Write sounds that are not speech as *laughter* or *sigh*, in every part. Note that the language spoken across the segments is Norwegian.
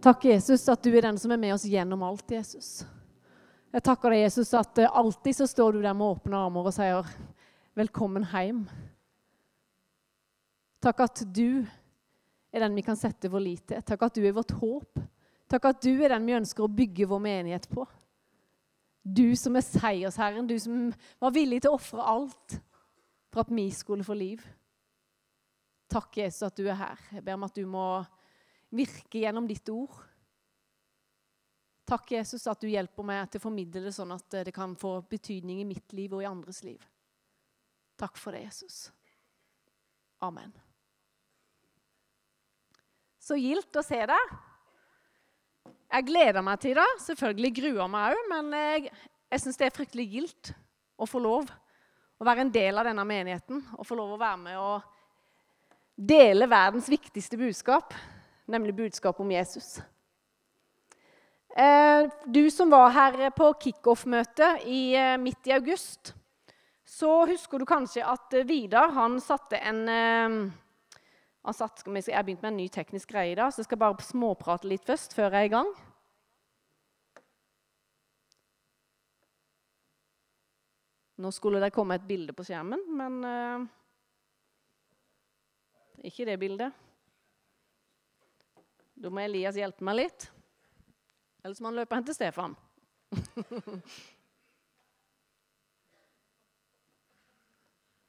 Takk, Jesus, at du er den som er med oss gjennom alt, Jesus. Jeg takker deg, Jesus, at eh, alltid så står du der med åpne armer og sier 'velkommen hjem'. Takk at du er den vi kan sette vår lit til. Takk at du er vårt håp. Takk at du er den vi ønsker å bygge vår menighet på. Du som er seiersherren, du som var villig til å ofre alt for at vi skulle få liv. Takk, Jesus, at du er her. Jeg ber om at du må virke gjennom ditt ord. Takk, Jesus, at du hjelper meg til å formidle det sånn at det kan få betydning i mitt liv og i andres liv. Takk for det, Jesus. Amen. Så gildt å se deg. Jeg gleder meg til det. Selvfølgelig gruer meg òg, men jeg, jeg syns det er fryktelig gildt å få lov å være en del av denne menigheten og få lov å være med og dele verdens viktigste budskap, nemlig budskapet om Jesus. Eh, du som var her på kickoff-møtet eh, midt i august, så husker du kanskje at Vidar han satte en han satt, Jeg har begynt med en ny teknisk greie i dag, så jeg skal bare småprate litt først før jeg er i gang. Nå skulle det komme et bilde på skjermen, men uh, ikke det bildet. Da må Elias hjelpe meg litt. Ellers må han løpe hen til Stefan. *laughs*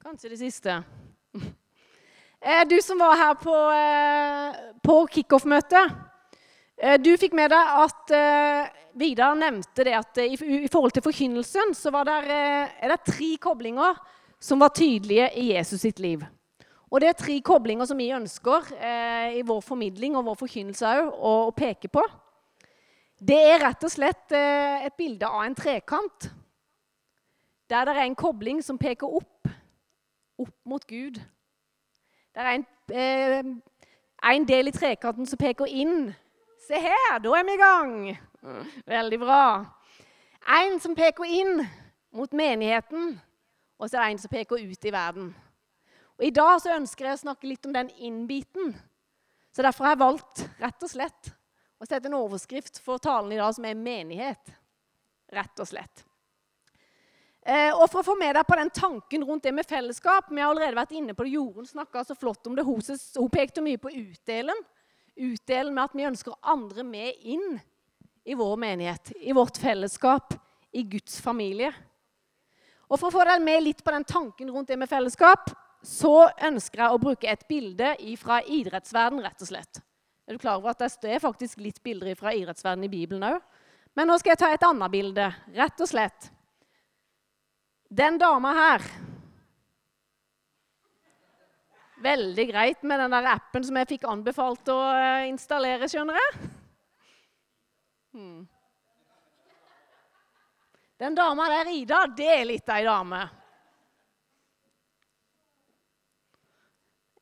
Kanskje det siste. Eh, du som var her på, eh, på kickoff-møtet, eh, du fikk med deg at Vidar nevnte det at i, forhold til forkynnelsen så var det, er det tre koblinger som var tydelige i Jesus sitt liv. Og det er tre koblinger som vi ønsker eh, i vår formidling og vår forkynnelse òg å, å, peke på. Det er rett og slett eh, et bilde av en trekant. Der det er en kobling som peker opp, opp mot Gud. Det er en, eh, en del i trekanten som peker inn. Se her, da er vi i gang! Veldig bra. En som peker inn mot menigheten, og så er det en som peker ut i verden. Og I dag så ønsker jeg å snakke litt om den inn-biten. Så Derfor har jeg valgt rett og slett å sette en overskrift for talen i dag som er 'menighet'. Rett og slett. Eh, og For å få med deg på den tanken rundt det med fellesskap Vi har allerede vært inne på det. Jorunn snakka så flott om det. Hun, hun pekte mye på utdelen. Utdelen med at vi ønsker andre med inn i vår menighet, i vårt fellesskap, i Guds familie. Og For å få deg med litt på den tanken rundt det med fellesskap, så ønsker jeg å bruke et bilde fra idrettsverden, rett og slett. Er du klar over at det er faktisk litt bilder fra idrettsverden i Bibelen òg? Men nå skal jeg ta et annet bilde, rett og slett. Den dama her Veldig greit med den der appen som jeg fikk anbefalt å eh, installere, skjønner jeg. Hmm. Den dama der, Ida, det er litt ei dame.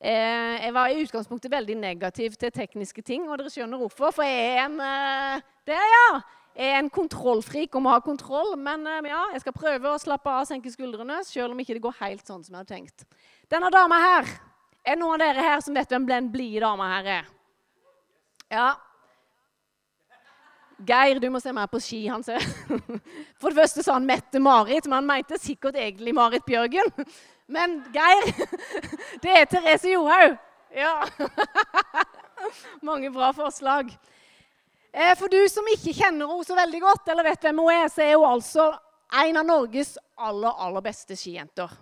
Eh, jeg var i utgangspunktet veldig negativ til tekniske ting, og dere skjønner hvorfor. For jeg er en eh, Der, ja! Jeg er en kontrollfrik og må ha kontroll. Men eh, ja, jeg skal prøve å slappe av og senke skuldrene, selv om ikke det går helt sånn som jeg hadde tenkt. Denne dama her Er noen av dere her som vet hvem den blide dama her er? Ja. Geir, du må se mer på ski. han ser. *laughs* For det første sa han Mette-Marit, men han mente sikkert egentlig Marit Bjørgen. Men Geir, *laughs* det er Therese Johaug. Ja. *laughs* Mange bra forslag. Eh, for du som ikke kjenner henne så veldig godt, eller vet hvem hun er, så er hun altså en av Norges aller, aller beste skijenter.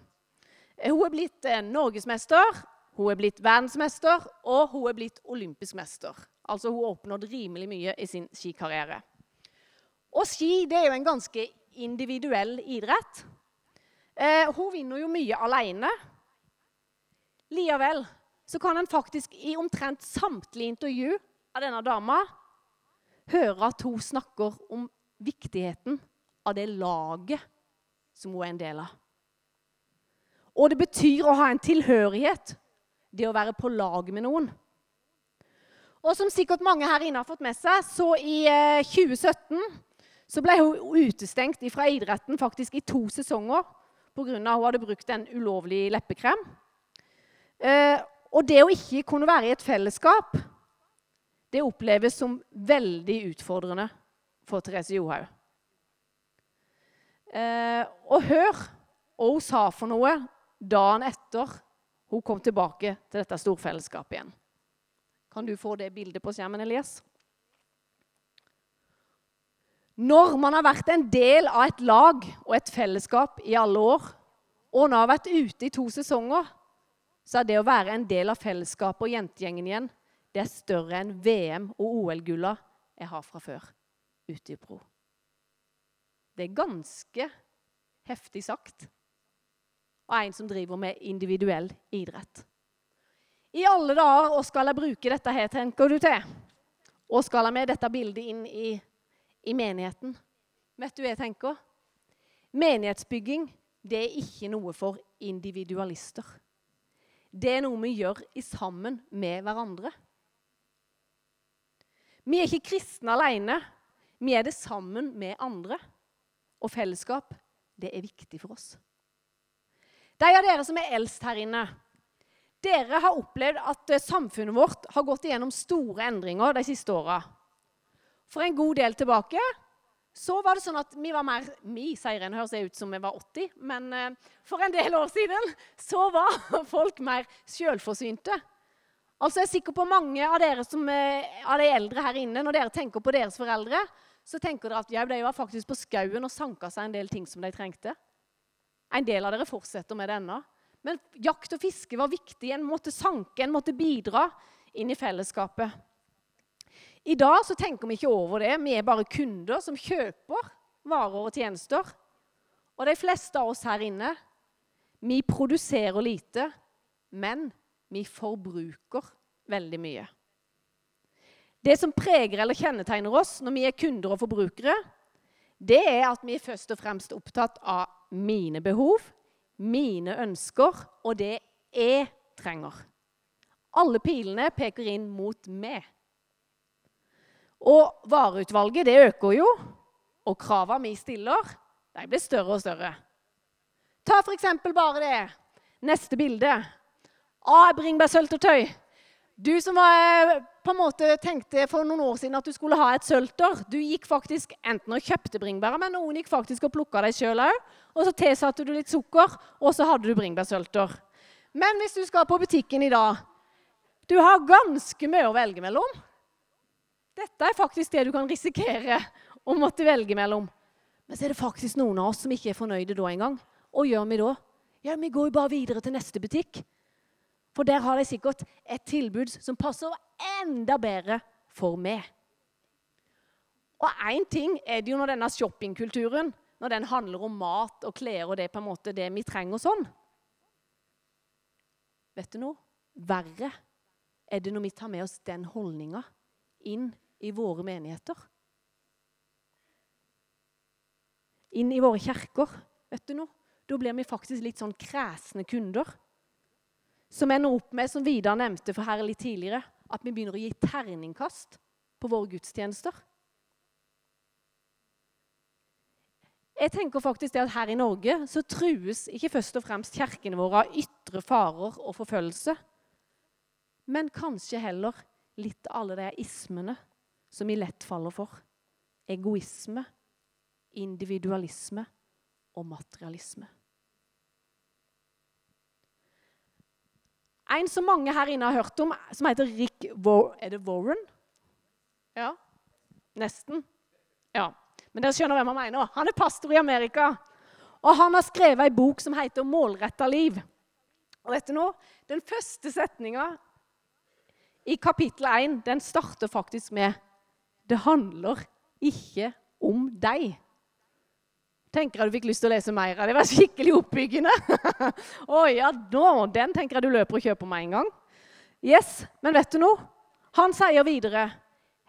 Eh, hun er blitt eh, norgesmester, hun er blitt verdensmester, og hun er blitt olympisk mester. Altså Hun har oppnådd rimelig mye i sin skikarriere. Og ski det er jo en ganske individuell idrett. Eh, hun vinner jo mye alene. Likevel så kan en faktisk i omtrent samtlige intervju av denne dama høre at hun snakker om viktigheten av det laget som hun er en del av. Og det betyr å ha en tilhørighet, det å være på lag med noen. Og som sikkert mange her inne har fått med seg, så i 2017 eh, så ble hun utestengt fra idretten faktisk i to sesonger pga. at hun hadde brukt en ulovlig leppekrem. Eh, og det å ikke kunne være i et fellesskap, det oppleves som veldig utfordrende for Therese Johaug. Eh, og hør hva hun sa for noe dagen etter hun kom tilbake til dette storfellesskapet igjen. Kan du få det bildet på skjermen, Elias? Når man har vært en del av et lag og et fellesskap i alle år, og nå har vært ute i to sesonger, så er det å være en del av fellesskapet og jentegjengen igjen det er større enn VM- og OL-gulla jeg har fra før ute i Pro. Det er ganske heftig sagt av en som driver med individuell idrett. I alle dager, hva skal jeg bruke dette her, tenker du til? Og skal jeg med dette bildet inn i, i menigheten? Vet du hva jeg tenker? Menighetsbygging det er ikke noe for individualister. Det er noe vi gjør i sammen med hverandre. Vi er ikke kristne alene. Vi er det sammen med andre. Og fellesskap, det er viktig for oss. De av dere som er eldst her inne, dere har opplevd at eh, samfunnet vårt har gått igjennom store endringer de siste åra. For en god del tilbake så var det sånn at vi var mer Vi, sier en, høres ut som vi var 80, men eh, for en del år siden så var *laughs* folk mer sjølforsynte. Altså, Jeg er sikker på mange av dere som er, av de eldre her inne, når dere tenker på deres foreldre, så tenker dere at ja, de var faktisk på skauen og sanka seg en del ting som de trengte. En del av dere fortsetter med det ennå. Men jakt og fiske var viktig. En måtte sanke, en måtte bidra inn i fellesskapet. I dag så tenker vi ikke over det. Vi er bare kunder som kjøper varer og tjenester. Og de fleste av oss her inne, vi produserer lite, men vi forbruker veldig mye. Det som preger eller kjennetegner oss når vi er kunder og forbrukere, det er at vi er først og fremst opptatt av mine behov, mine ønsker og det jeg trenger. Alle pilene peker inn mot meg. Og vareutvalget det øker jo, og kravene vi stiller, de blir større og større. Ta f.eks. bare det neste bilde. Ah, bringebærsøltetøy. Du som var, eh, på en måte tenkte for noen år siden at du skulle ha et sølter, du gikk faktisk enten og kjøpte bringebærer, men noen gikk faktisk og plukka deg sjøl òg. Og så tilsatte du litt sukker, og så hadde du bringebærsølter. Men hvis du skal på butikken i dag Du har ganske mye å velge mellom. Dette er faktisk det du kan risikere å måtte velge mellom. Men så er det faktisk noen av oss som ikke er fornøyde da engang. Hva gjør vi da? Ja, Vi går jo bare videre til neste butikk. For der har de sikkert et tilbud som passer enda bedre for meg. Og én ting er det jo når denne shoppingkulturen når den handler om mat og klær og det på en måte det vi trenger og sånn. Vet du noe? Verre er det når vi tar med oss den holdninga inn i våre menigheter. Inn i våre kjerker. Vet du noe? Da blir vi faktisk litt sånn kresne kunder som ender opp med, som Vidar nevnte for her litt tidligere, at vi begynner å gi terningkast på våre gudstjenester. Jeg tenker faktisk det at Her i Norge så trues ikke først og fremst kirkene våre av ytre farer og forfølgelse, men kanskje heller litt alle de ismene som vi lett faller for. Egoisme, individualisme og materialisme. En som mange her inne har hørt om, som heter Rick War Er det Warren? Ja? Nesten. Ja. Men dere skjønner hvem han mener. Han er pastor i Amerika. Og han har skrevet ei bok som heter 'Målretta liv'. Og vet du nå, Den første setninga i kapittel 1 den starter faktisk med 'Det handler ikke om deg' tenker jeg du fikk lyst til å lese mer av. Det var skikkelig oppbyggende. *laughs* Å ja, nå, Den tenker jeg du løper og kjøper med en gang. Yes, Men vet du noe? Han sier videre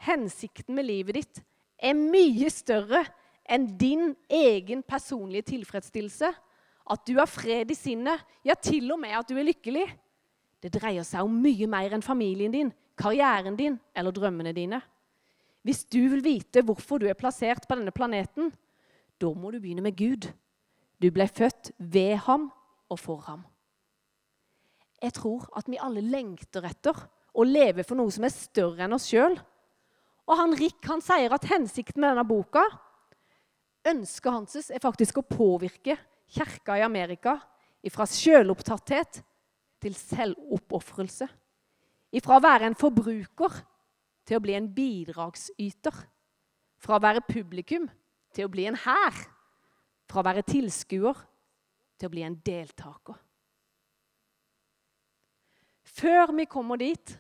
hensikten med livet ditt er mye større enn din egen personlige tilfredsstillelse. At du har fred i sinnet, ja, til og med at du er lykkelig. Det dreier seg om mye mer enn familien din, karrieren din eller drømmene dine. Hvis du vil vite hvorfor du er plassert på denne planeten, da må du begynne med Gud. Du ble født ved ham og for ham. Jeg tror at vi alle lengter etter å leve for noe som er større enn oss sjøl. Og han Rick han sier at hensikten med denne boka Ønsket hans er faktisk å påvirke kirka i Amerika fra selvopptatthet til selvoppofrelse. Fra å være en forbruker til å bli en bidragsyter. Fra å være publikum til å bli en hær. Fra å være tilskuer til å bli en deltaker. Før vi kommer dit,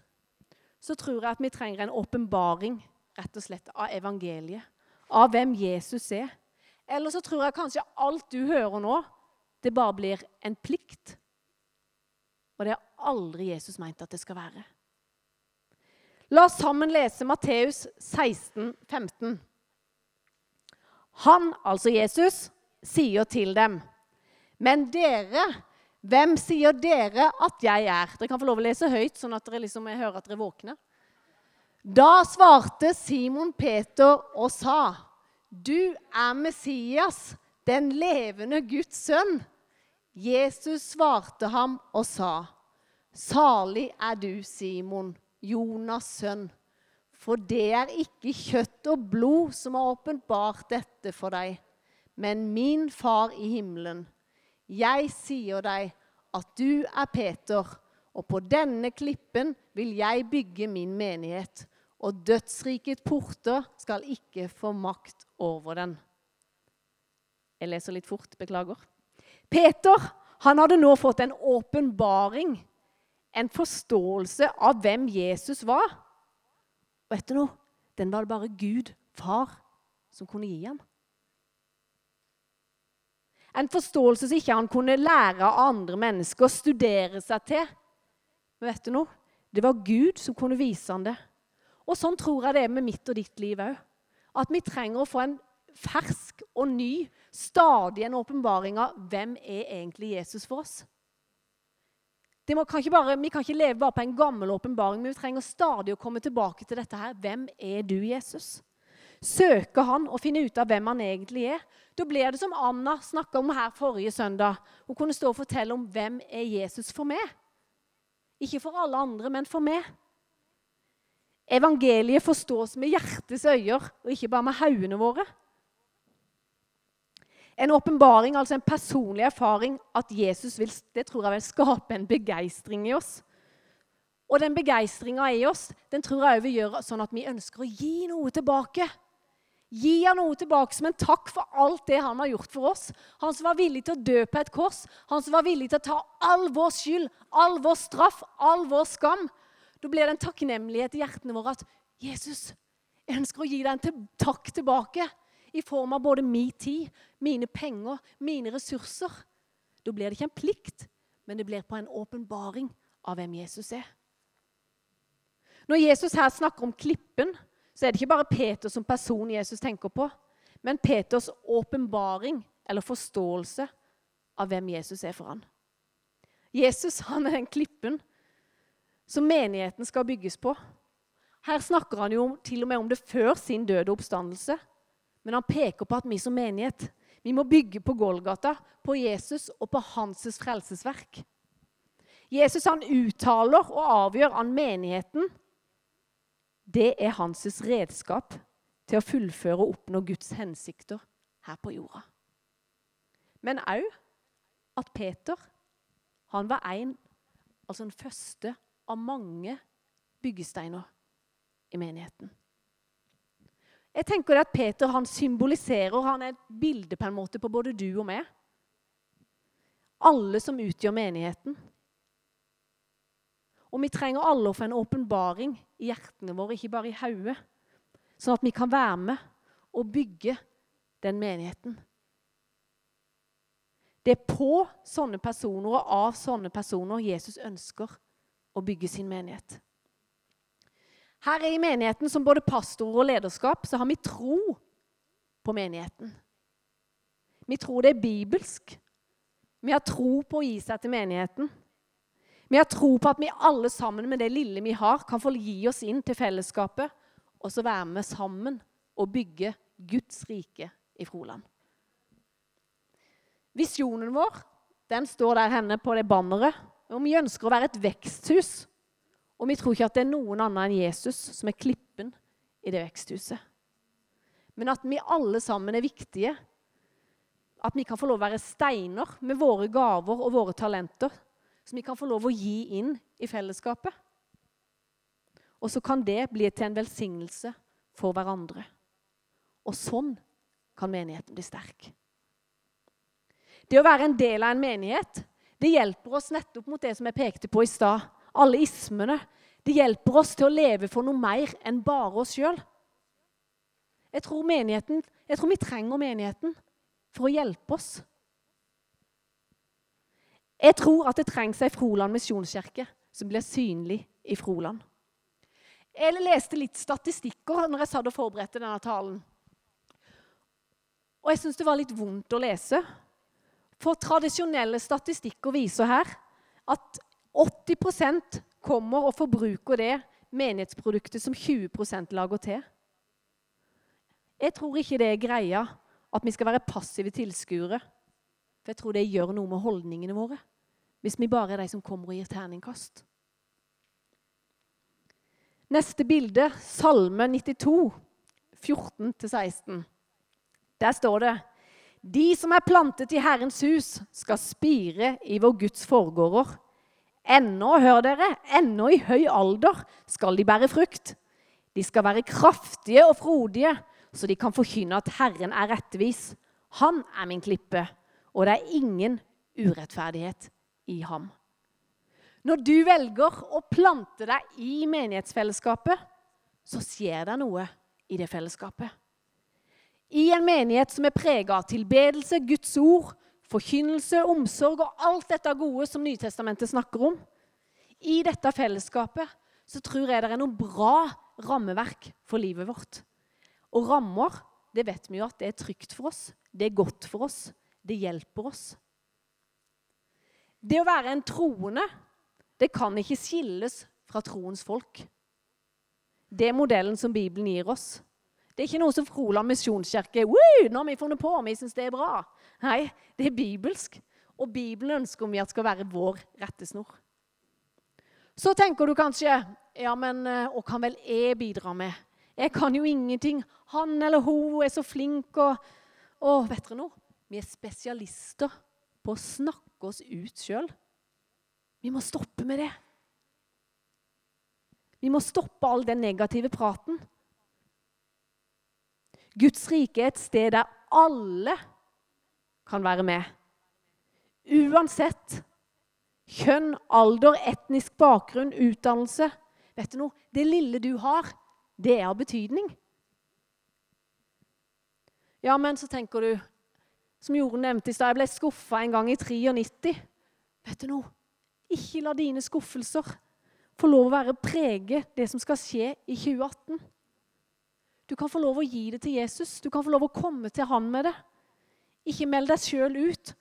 så tror jeg at vi trenger en åpenbaring rett og slett av evangeliet. Av hvem Jesus er. Eller så tror jeg kanskje alt du hører nå, det bare blir en plikt. Og det har aldri Jesus meint at det skal være. La oss sammen lese Matteus 16, 15. Han, altså Jesus, sier til dem, men dere hvem sier dere at jeg er? Dere kan få lov å lese høyt, sånn at dere liksom hører at dere våkner. Da svarte Simon Peter og sa, Du er Messias, den levende Guds sønn. Jesus svarte ham og sa, Salig er du, Simon, Jonas' sønn. For det er ikke kjøtt og blod som har åpenbart dette for deg, men min far i himmelen. Jeg sier deg at du er Peter, og på denne klippen vil jeg bygge min menighet. Og dødsrikets porter skal ikke få makt over den. Jeg leser litt fort, beklager. Peter han hadde nå fått en åpenbaring, en forståelse av hvem Jesus var. Og du noe? Den var det bare Gud, far, som kunne gi ham. En forståelse som ikke han kunne lære av andre mennesker, og studere seg til. Men vet du noe? Det var Gud som kunne vise ham det. Og sånn tror jeg det er med mitt og ditt liv òg. At vi trenger å få en fersk og ny, stadig en åpenbaring av hvem er egentlig Jesus for oss. Kan bare, vi kan ikke leve bare på en gammel åpenbaring, men vi trenger stadig å komme tilbake til dette her. Hvem er du, Jesus? søke han og finne ut av hvem han egentlig er. Da blir det som Anna snakka om her forrige søndag. Hun kunne stå og fortelle om hvem er Jesus for meg. Ikke for alle andre, men for meg. Evangeliet forstås med hjertets øyer og ikke bare med haugene våre. En åpenbaring, altså en personlig erfaring, at Jesus vil, det tror jeg vil skape en begeistring i oss. Og den begeistringa i oss den tror jeg vil gjøre sånn at vi ønsker å gi noe tilbake. Gi han noe tilbake som en takk for alt det han har gjort for oss. Han som var villig til å dø på et kors, han som var villig til å ta all vår skyld, all vår straff, all vår skam. Da blir det en takknemlighet i hjertene våre at Jesus, jeg ønsker å gi deg en takk tilbake. I form av både min tid, mine penger, mine ressurser. Da blir det ikke en plikt, men det blir på en åpenbaring av hvem Jesus er. Når Jesus her snakker om klippen, så er det ikke bare Peter som person Jesus tenker på, men Peters åpenbaring eller forståelse av hvem Jesus er for han. Jesus han er den klippen som menigheten skal bygges på. Her snakker han jo til og med om det før sin døde oppstandelse. Men han peker på at vi som menighet vi må bygge på Golgata, på Jesus og på hans frelsesverk. Jesus han uttaler og avgjør an menigheten det er hans redskap til å fullføre og oppnå Guds hensikter her på jorda. Men òg at Peter han var en, altså den første av mange byggesteiner i menigheten. Jeg tenker at Peter han symboliserer han er et bilde på en måte på både du og meg. Alle som utgjør menigheten. Og vi trenger alle å få en åpenbaring i hjertene våre, ikke bare i hodet. Sånn at vi kan være med og bygge den menigheten. Det er på sånne personer og av sånne personer Jesus ønsker å bygge sin menighet. Her i menigheten, som både pastor og lederskap, så har vi tro på menigheten. Vi tror det er bibelsk. Vi har tro på å gi seg til menigheten. Vi har tro på at vi alle sammen med det lille vi har, kan få gi oss inn til fellesskapet og så være med sammen og bygge Guds rike i Froland. Visjonen vår den står der henne på det banneret. Og vi ønsker å være et veksthus Og vi tror ikke at det er noen annen enn Jesus som er klippen i det veksthuset. Men at vi alle sammen er viktige. At vi kan få lov å være steiner med våre gaver og våre talenter. Som vi kan få lov å gi inn i fellesskapet. Og så kan det bli til en velsignelse for hverandre. Og sånn kan menigheten bli sterk. Det å være en del av en menighet det hjelper oss nettopp mot det som jeg pekte på i stad. Alle ismene. Det hjelper oss til å leve for noe mer enn bare oss sjøl. Jeg, jeg tror vi trenger menigheten for å hjelpe oss. Jeg tror at det trengs ei Froland misjonskirke som blir synlig i Froland. Jeg leste litt statistikker når jeg satt og forberedte denne talen. Og jeg syns det var litt vondt å lese. For tradisjonelle statistikker viser her at 80% kommer og forbruker det menighetsproduktet som 20% lager til. Jeg tror ikke det er greia at vi skal være passive tilskuere. For jeg tror det gjør noe med holdningene våre hvis vi bare er de som kommer og gir terningkast. Neste bilde, Salme 92, 14-16. Der står det De som er plantet i Herrens hus, skal spire i vår Guds forgårder. Ennå, hør dere, ennå i høy alder skal de bære frukt. De skal være kraftige og frodige, så de kan forkynne at Herren er rettvis. Han er min klippe, og det er ingen urettferdighet i ham. Når du velger å plante deg i menighetsfellesskapet, så skjer det noe i det fellesskapet. I en menighet som er prega av tilbedelse, Guds ord, forkynnelse, omsorg og alt dette gode som Nytestamentet snakker om. I dette fellesskapet så tror jeg det er noe bra rammeverk for livet vårt. Og rammer, det vet vi jo at det er trygt for oss. Det er godt for oss. Det hjelper oss. Det å være en troende, det kan ikke skilles fra troens folk. Det er modellen som Bibelen gir oss. Det er ikke noe som Froland misjonskirke Nå har vi funnet på, vi syns det er bra. Nei, det er bibelsk. Og Bibelen ønsker vi at skal være vår rettesnor. Så tenker du kanskje ja, men eh, hva kan vel jeg bidra med? Jeg kan jo ingenting. Han eller hun er så flink og, Å, vet dere noe? Vi er spesialister på å snakke oss ut sjøl. Vi må stoppe med det. Vi må stoppe all den negative praten. Guds rike er et sted der alle kan være med. Uansett kjønn, alder, etnisk bakgrunn, utdannelse. Vet du noe? Det lille du har, det er av betydning. Ja, men så tenker du, som Jorunn nevnte i stad, jeg ble skuffa en gang i 93. Vet du noe? Ikke la dine skuffelser få lov å være prege det som skal skje i 2018. Du kan få lov å gi det til Jesus. Du kan få lov å komme til han med det. Ikke meld deg sjøl ut,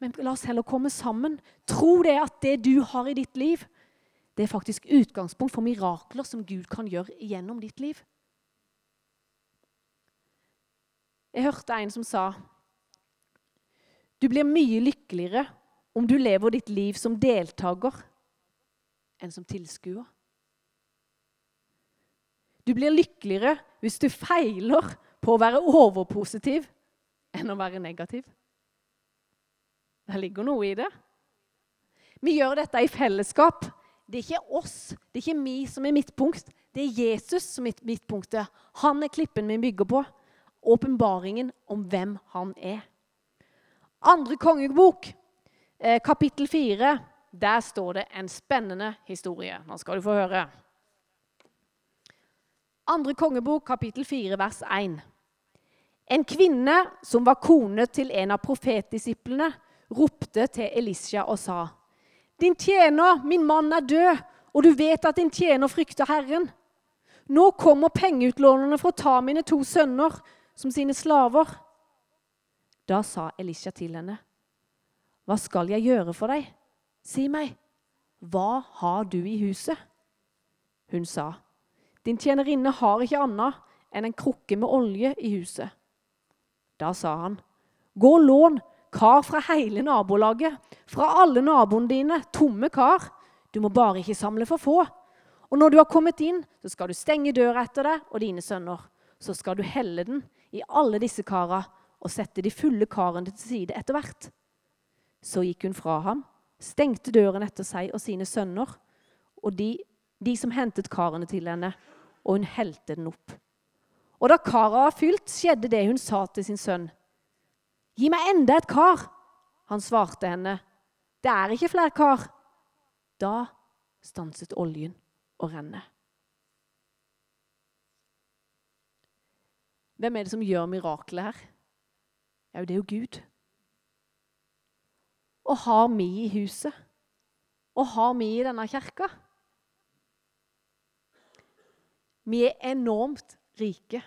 men la oss heller komme sammen. Tro det at det du har i ditt liv, det er faktisk utgangspunkt for mirakler som Gud kan gjøre gjennom ditt liv. Jeg hørte en som sa du blir mye lykkeligere om du lever ditt liv som deltaker enn som tilskuer. Du blir lykkeligere hvis du feiler på å være overpositiv enn å være negativ. Det ligger noe i det. Vi gjør dette i fellesskap. Det er ikke oss, det er ikke vi som er midtpunkt. Det er Jesus som er midtpunktet. Han er klippen vi bygger på. Åpenbaringen om hvem han er. Andre kongebok, eh, kapittel fire, der står det en spennende historie. Nå skal du få høre. Andre kongebok, kapittel 4, vers 1. En kvinne som var kone til en av profetdisiplene, ropte til Elisha og sa.: Din tjener, min mann, er død, og du vet at din tjener frykter Herren. Nå kommer pengeutlånerne for å ta mine to sønner som sine slaver. Da sa Elisha til henne, Hva skal jeg gjøre for deg? Si meg, hva har du i huset? Hun sa, din tjenerinne har ikke annet enn en krukke med olje i huset. Da sa han, gå og lån kar fra hele nabolaget, fra alle naboene dine, tomme kar. Du må bare ikke samle for få. Og når du har kommet inn, så skal du stenge døra etter deg og dine sønner. Så skal du helle den i alle disse kara og sette de fulle karene til side etter hvert. Så gikk hun fra ham, stengte døren etter seg og sine sønner og de, de som hentet karene til henne, og hun helte den opp. Og da karet var fylt, skjedde det hun sa til sin sønn. Gi meg enda et kar. Han svarte henne, det er ikke flere kar. Da stanset oljen å renne. Hvem er det som gjør miraklet her? Ja, det er jo Gud. Og har vi i huset? Og har vi i denne kirka? Vi er enormt rike.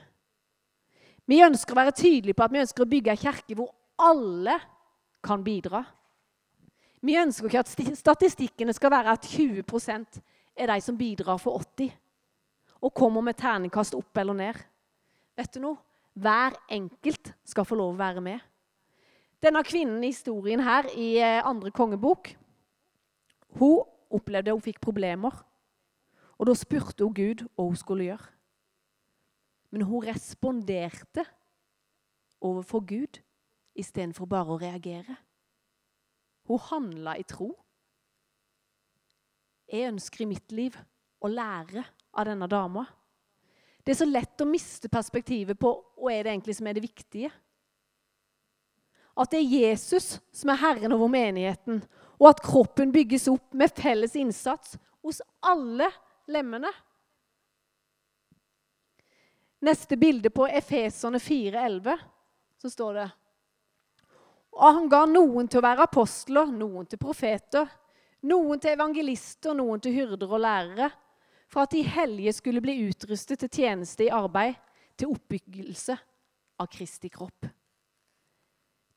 Vi ønsker å være tydelige på at vi ønsker å bygge en kirke hvor alle kan bidra. Vi ønsker ikke at statistikkene skal være at 20% er de som bidrar for 80 og kommer med terningkast opp eller ned. Vet du noe? Hver enkelt skal få lov å være med. Denne kvinnen i historien her i eh, andre kongebok hun opplevde hun fikk problemer. Og da spurte hun Gud hva hun skulle gjøre. Men hun responderte overfor Gud istedenfor bare å reagere. Hun handla i tro. Jeg ønsker i mitt liv å lære av denne dama. Det er så lett å miste perspektivet på hva er det egentlig som er det viktige. At det er Jesus som er herren over menigheten, og at kroppen bygges opp med felles innsats hos alle lemmene. Neste bilde på Efeserne 4,11, så står det Og han ga noen til å være apostler, noen til profeter, noen til evangelister, noen til hyrder og lærere, for at de hellige skulle bli utrustet til tjeneste i arbeid, til oppbyggelse av Kristi kropp.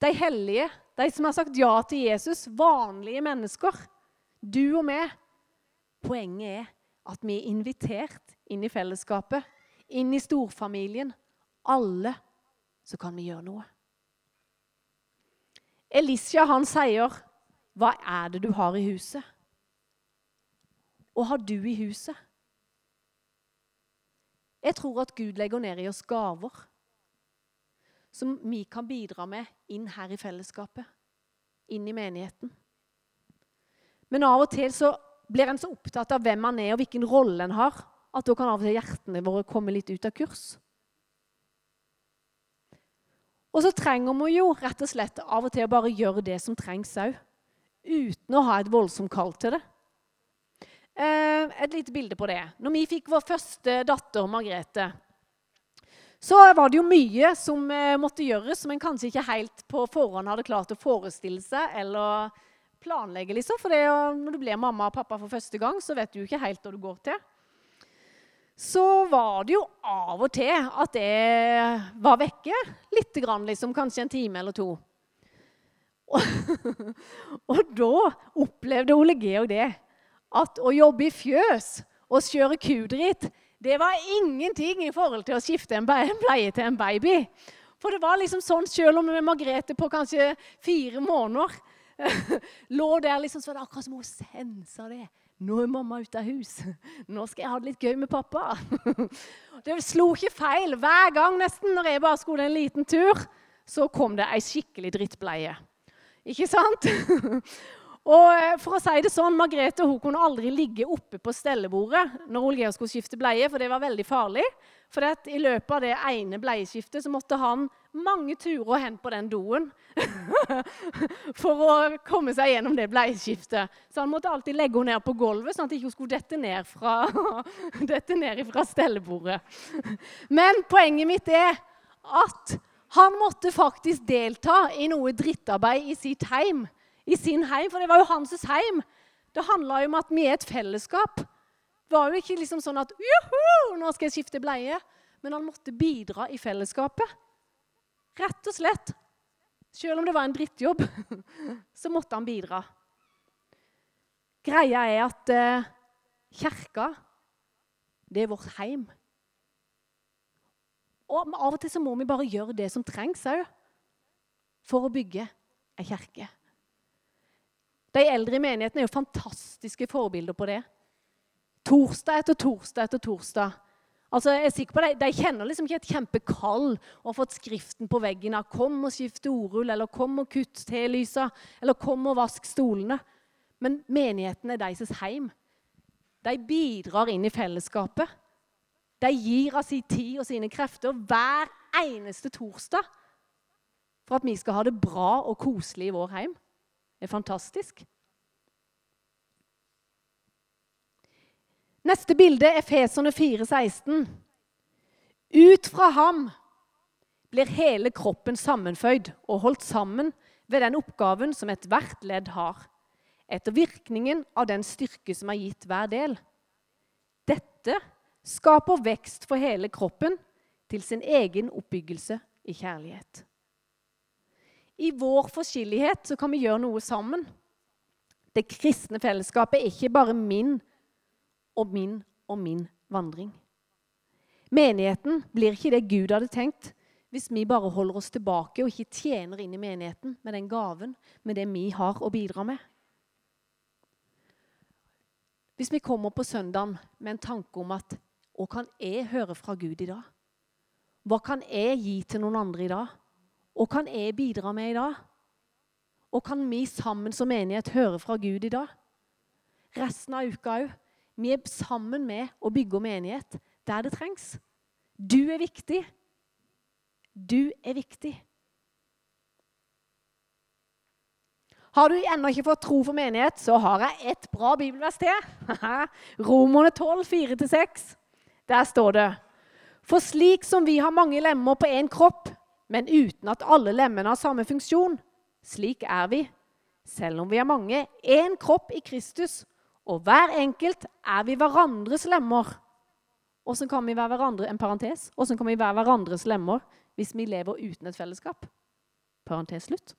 De hellige, de som har sagt ja til Jesus, vanlige mennesker, du og meg. Poenget er at vi er invitert inn i fellesskapet, inn i storfamilien. Alle så kan vi gjøre noe. Elisha han sier, 'Hva er det du har i huset?' Og har du i huset? Jeg tror at Gud legger ned i oss gaver som vi kan bidra med inn her i fellesskapet, inn i menigheten. Men av og til så blir en så opptatt av hvem man er og hvilken rolle en har, at da kan av og til hjertene våre komme litt ut av kurs. Og så trenger vi jo rett og slett av og til å bare gjøre det som trengs òg. Uten å ha et voldsomt kall til det. Eh, et lite bilde på det. Når vi fikk vår første datter, Margrethe, så var det jo mye som eh, måtte gjøres, som en kanskje ikke helt på forhånd hadde klart å forestille seg eller planlegge. liksom. For det, når du blir mamma og pappa for første gang, så vet du ikke helt hva du går til. Så var det jo av og til at jeg var vekke lite grann, liksom, kanskje en time eller to. Og, *laughs* og da opplevde Ole Georg det. At å jobbe i fjøs og kjøre kudritt det var ingenting i forhold til å skifte en bleie til en baby. For det var liksom sånn, Selv om Margrethe på kanskje fire måneder *laughs* lå der, liksom, så var det akkurat som hun sensa det. Nå er mamma ute av hus. *laughs* Nå skal jeg ha det litt gøy med pappa. *laughs* Det slo ikke feil. Hver gang nesten når jeg bare skulle en liten tur, så kom det ei skikkelig drittbleie. Ikke sant? Og eh, for å si det sånn, Margrethe hun kunne aldri ligge oppe på stellebordet når Olgeir skulle skifte bleie, for det var veldig farlig. For I løpet av det ene bleieskiftet så måtte han mange turer hen på den doen *laughs* for å komme seg gjennom det bleieskiftet. Så han måtte alltid legge henne ned på gulvet, sånn at hun ikke skulle dette ned fra, *laughs* dette ned fra stellebordet. Men poenget mitt er at han måtte faktisk delta i noe drittarbeid i sitt heim i sin heim, for det var jo hans heim. Det handla om at vi er et fellesskap. Det var jo ikke liksom sånn at Juhu, nå skal jeg skifte bleie. Men han måtte bidra i fellesskapet. Rett og slett. Selv om det var en drittjobb, *laughs* så måtte han bidra. Greia er at eh, kirka, det er vårt heim. Og av og til så må vi bare gjøre det som trengs òg for å bygge ei kirke. De eldre i menigheten er jo fantastiske forbilder på det. Torsdag etter torsdag etter torsdag. Altså, jeg er sikker på det, De kjenner liksom ikke et kjempekall og har fått skriften på veggen av 'Kom og skift ordrull', eller 'Kom og kutt telysa', eller 'Kom og vask stolene'. Men menigheten er deres heim. De bidrar inn i fellesskapet. De gir av sin tid og sine krefter hver eneste torsdag for at vi skal ha det bra og koselig i vår heim. Det er fantastisk. Neste bilde er Feserne 4,16. Ut fra ham blir hele kroppen sammenføyd og holdt sammen ved den oppgaven som ethvert ledd har, etter virkningen av den styrke som er gitt hver del. Dette skaper vekst for hele kroppen til sin egen oppbyggelse i kjærlighet. I vår forskjellighet kan vi gjøre noe sammen. Det kristne fellesskapet er ikke bare min og min og min vandring. Menigheten blir ikke det Gud hadde tenkt hvis vi bare holder oss tilbake og ikke tjener inn i menigheten med den gaven, med det vi har å bidra med. Hvis vi kommer på søndagen med en tanke om at hva kan jeg høre fra Gud i dag? Hva kan jeg gi til noen andre i dag? Hva kan jeg bidra med i dag? Hva kan vi sammen som menighet høre fra Gud i dag? Resten av uka òg. Vi er sammen med å bygge menighet der det trengs. Du er viktig. Du er viktig. Har du ennå ikke fått tro for menighet, så har jeg et bra bibelvers til. *laughs* Romerne 12, 4-6. Der står det For slik som vi har mange lemmer på én kropp, men uten at alle lemmene har samme funksjon, slik er vi, selv om vi er mange, én kropp i Kristus og hver enkelt er vi hverandres lemmer. Åssen kan vi være hverandre en parentes, Hvordan kan vi være hverandres lemmer hvis vi lever uten et fellesskap? Parentes slutt.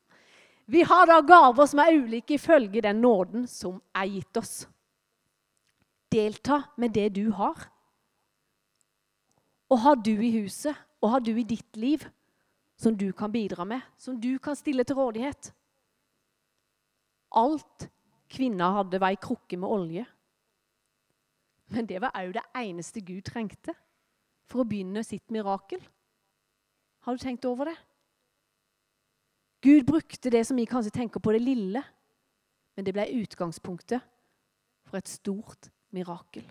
Vi har da gaver som er ulike ifølge den nåden som er gitt oss. Delta med det du har. Og har du i huset, og har du i ditt liv, som du kan bidra med, som du kan stille til rådighet. Alt Kvinna hadde var ei krukke med olje. Men det var òg det eneste Gud trengte for å begynne sitt mirakel. Har du tenkt over det? Gud brukte det som vi kanskje tenker på det lille, men det ble utgangspunktet for et stort mirakel.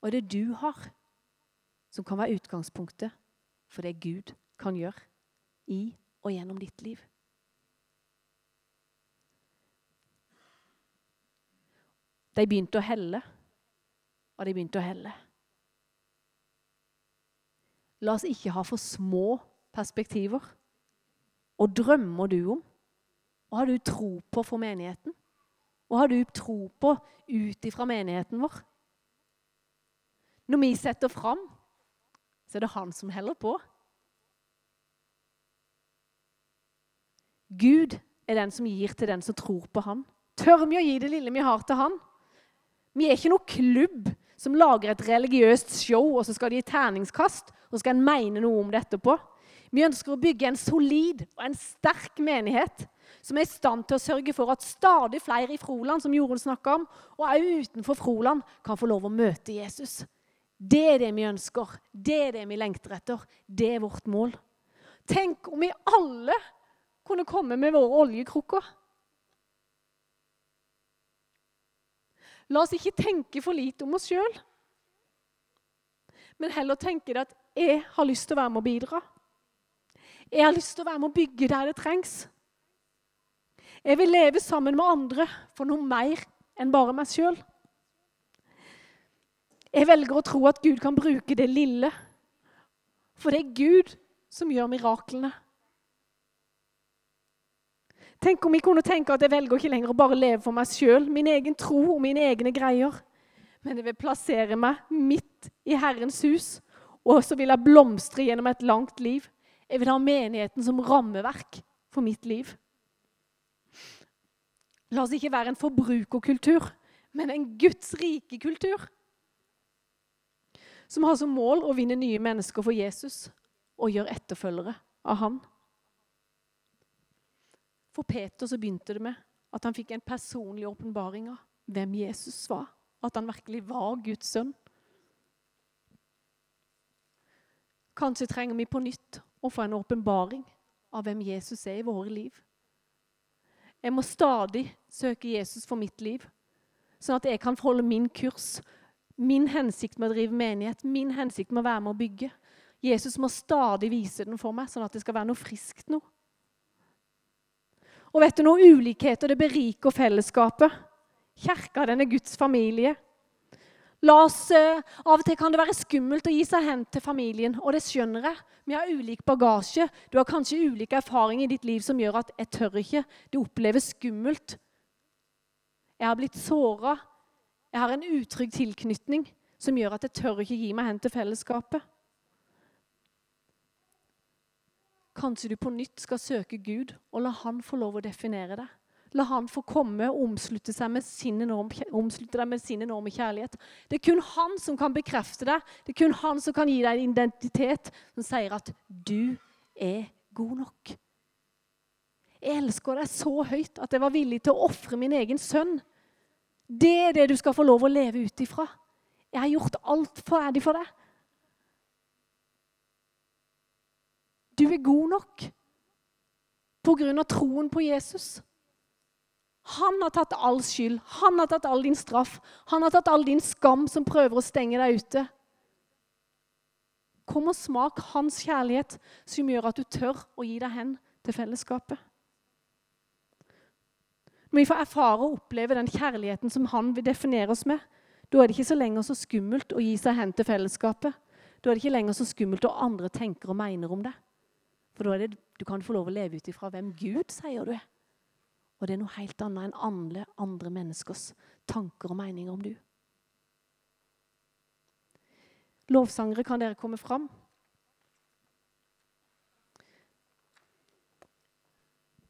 Og det du har, som kan være utgangspunktet for det Gud kan gjøre i og gjennom ditt liv. De begynte å helle, og de begynte å helle. La oss ikke ha for små perspektiver. Og drømmer du om? Og har du tro på for menigheten? Og har du tro på ut ifra menigheten vår? Når vi setter fram, så er det han som heller på. Gud er den som gir til den som tror på han. Tør vi å gi det lille vi har, til han? Vi er ikke noe klubb som lager et religiøst show, og så skal de gi terningskast, og så skal en mene noe om det etterpå. Vi ønsker å bygge en solid og en sterk menighet som er i stand til å sørge for at stadig flere i Froland som Jorunn snakka om, og òg utenfor Froland, kan få lov å møte Jesus. Det er det vi ønsker. Det er det vi lengter etter. Det er vårt mål. Tenk om vi alle kunne komme med våre oljekrukker. La oss ikke tenke for lite om oss sjøl, men heller tenke at jeg har lyst til å være med å bidra. Jeg har lyst til å være med å bygge der det trengs. Jeg vil leve sammen med andre for noe mer enn bare meg sjøl. Jeg velger å tro at Gud kan bruke det lille, for det er Gud som gjør miraklene. Tenk om jeg kunne tenke at jeg velger ikke lenger å bare leve for meg sjøl, min egen tro og mine egne greier. Men jeg vil plassere meg midt i Herrens hus, og så vil jeg blomstre gjennom et langt liv. Jeg vil ha menigheten som rammeverk for mitt liv. La oss ikke være en forbrukerkultur, men en Guds rike kultur. Som har som mål å vinne nye mennesker for Jesus og gjøre etterfølgere av Han. For Peter så begynte det med at han fikk en personlig åpenbaring av hvem Jesus var. at han virkelig var Guds sønn. Kanskje trenger vi på nytt å få en åpenbaring av hvem Jesus er i våre liv. Jeg må stadig søke Jesus for mitt liv, sånn at jeg kan forholde min kurs, min hensikt med å drive menighet, min hensikt med å være med å bygge. Jesus må stadig vise den for meg, sånn at det skal være noe friskt nå. Og vet du noe? Ulikheter det beriker fellesskapet. Kirka, den er Guds familie. La oss, uh, Av og til kan det være skummelt å gi seg hen til familien, og det skjønner jeg. Vi har ulik bagasje. Du har kanskje ulike erfaringer i ditt liv som gjør at 'jeg tør ikke'. Det oppleves skummelt. Jeg har blitt såra. Jeg har en utrygg tilknytning som gjør at jeg tør ikke gi meg hen til fellesskapet. Kanskje du på nytt skal søke Gud og la Han få lov å definere deg. La han få komme og omslutte, enorme, omslutte deg med sin enorme kjærlighet. Det er kun han som kan bekrefte deg. Det er kun han som kan gi deg en identitet som sier at du er god nok. Jeg elsker deg så høyt at jeg var villig til å ofre min egen sønn. Det er det du skal få lov å leve ut ifra. Jeg har gjort alt ferdig for deg. Du er god nok på grunn av troen på Jesus. Han har tatt all skyld, han har tatt all din straff, han har tatt all din skam som prøver å stenge deg ute. Kom og smak hans kjærlighet, som gjør at du tør å gi deg hen til fellesskapet. Når vi får erfare og oppleve den kjærligheten som han vil definere oss med, da er det ikke så lenger så skummelt å gi seg hen til fellesskapet. Da er det ikke lenger så skummelt hva andre tenker og mener om det. For da er det, du kan få lov å leve ut ifra hvem Gud sier du er. Og det er noe helt annet enn alle andre menneskers tanker og meninger om du. Lovsangere, kan dere komme fram?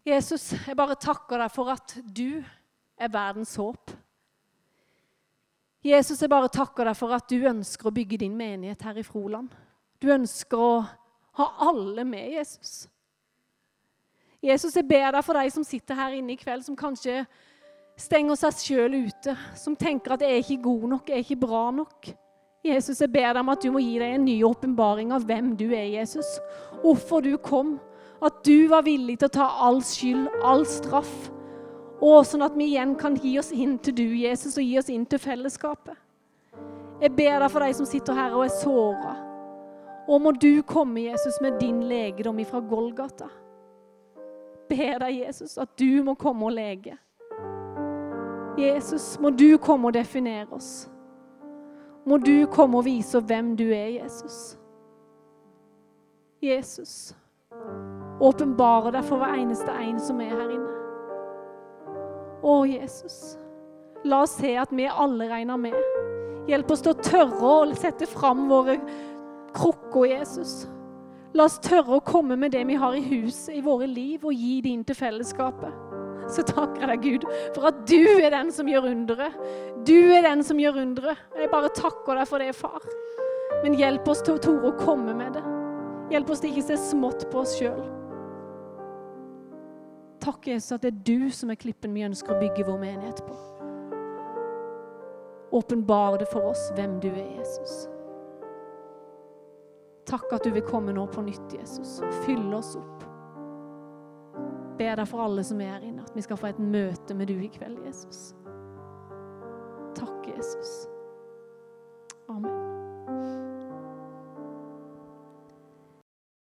Jesus, jeg bare takker deg for at du er verdens håp. Jesus, jeg bare takker deg for at du ønsker å bygge din menighet her i Froland. Du ønsker å ha alle med, Jesus. Jesus, jeg ber deg for de som sitter her inne i kveld, som kanskje stenger seg sjøl ute, som tenker at 'jeg er ikke god nok, jeg er ikke bra nok'. Jesus, jeg ber deg om at du må gi deg en ny åpenbaring av hvem du er, Jesus. Hvorfor du kom. At du var villig til å ta all skyld, all straff. Og sånn at vi igjen kan gi oss inn til du, Jesus, og gi oss inn til fellesskapet. Jeg ber deg for de som sitter her og er såra. Og må du komme, Jesus, med din legedom ifra Golgata ber deg, Jesus, at du må komme og lege. Jesus, må du komme og definere oss. Må du komme og vise hvem du er, Jesus. Jesus, åpenbare deg for hver eneste en som er her inne. Å, Jesus, la oss se at vi alle regner med. Hjelp oss til å tørre å sette fram våre krukker, Jesus. La oss tørre å komme med det vi har i huset, i våre liv, og gi det inn til fellesskapet. Så takker jeg deg, Gud, for at du er den som gjør underet. Du er den som gjør underet. Jeg bare takker deg for det, far. Men hjelp oss til å tore å komme med det. Hjelp oss til ikke å se smått på oss sjøl. Takk, Jesus, at det er du som er klippen vi ønsker å bygge vår menighet på. Åpenbar det for oss hvem du er, Jesus. Takk at du vil komme nå på nytt, Jesus. Fylle oss opp. Ber deg for alle som er her inne, at vi skal få et møte med du i kveld, Jesus. Takk, Jesus. Amen.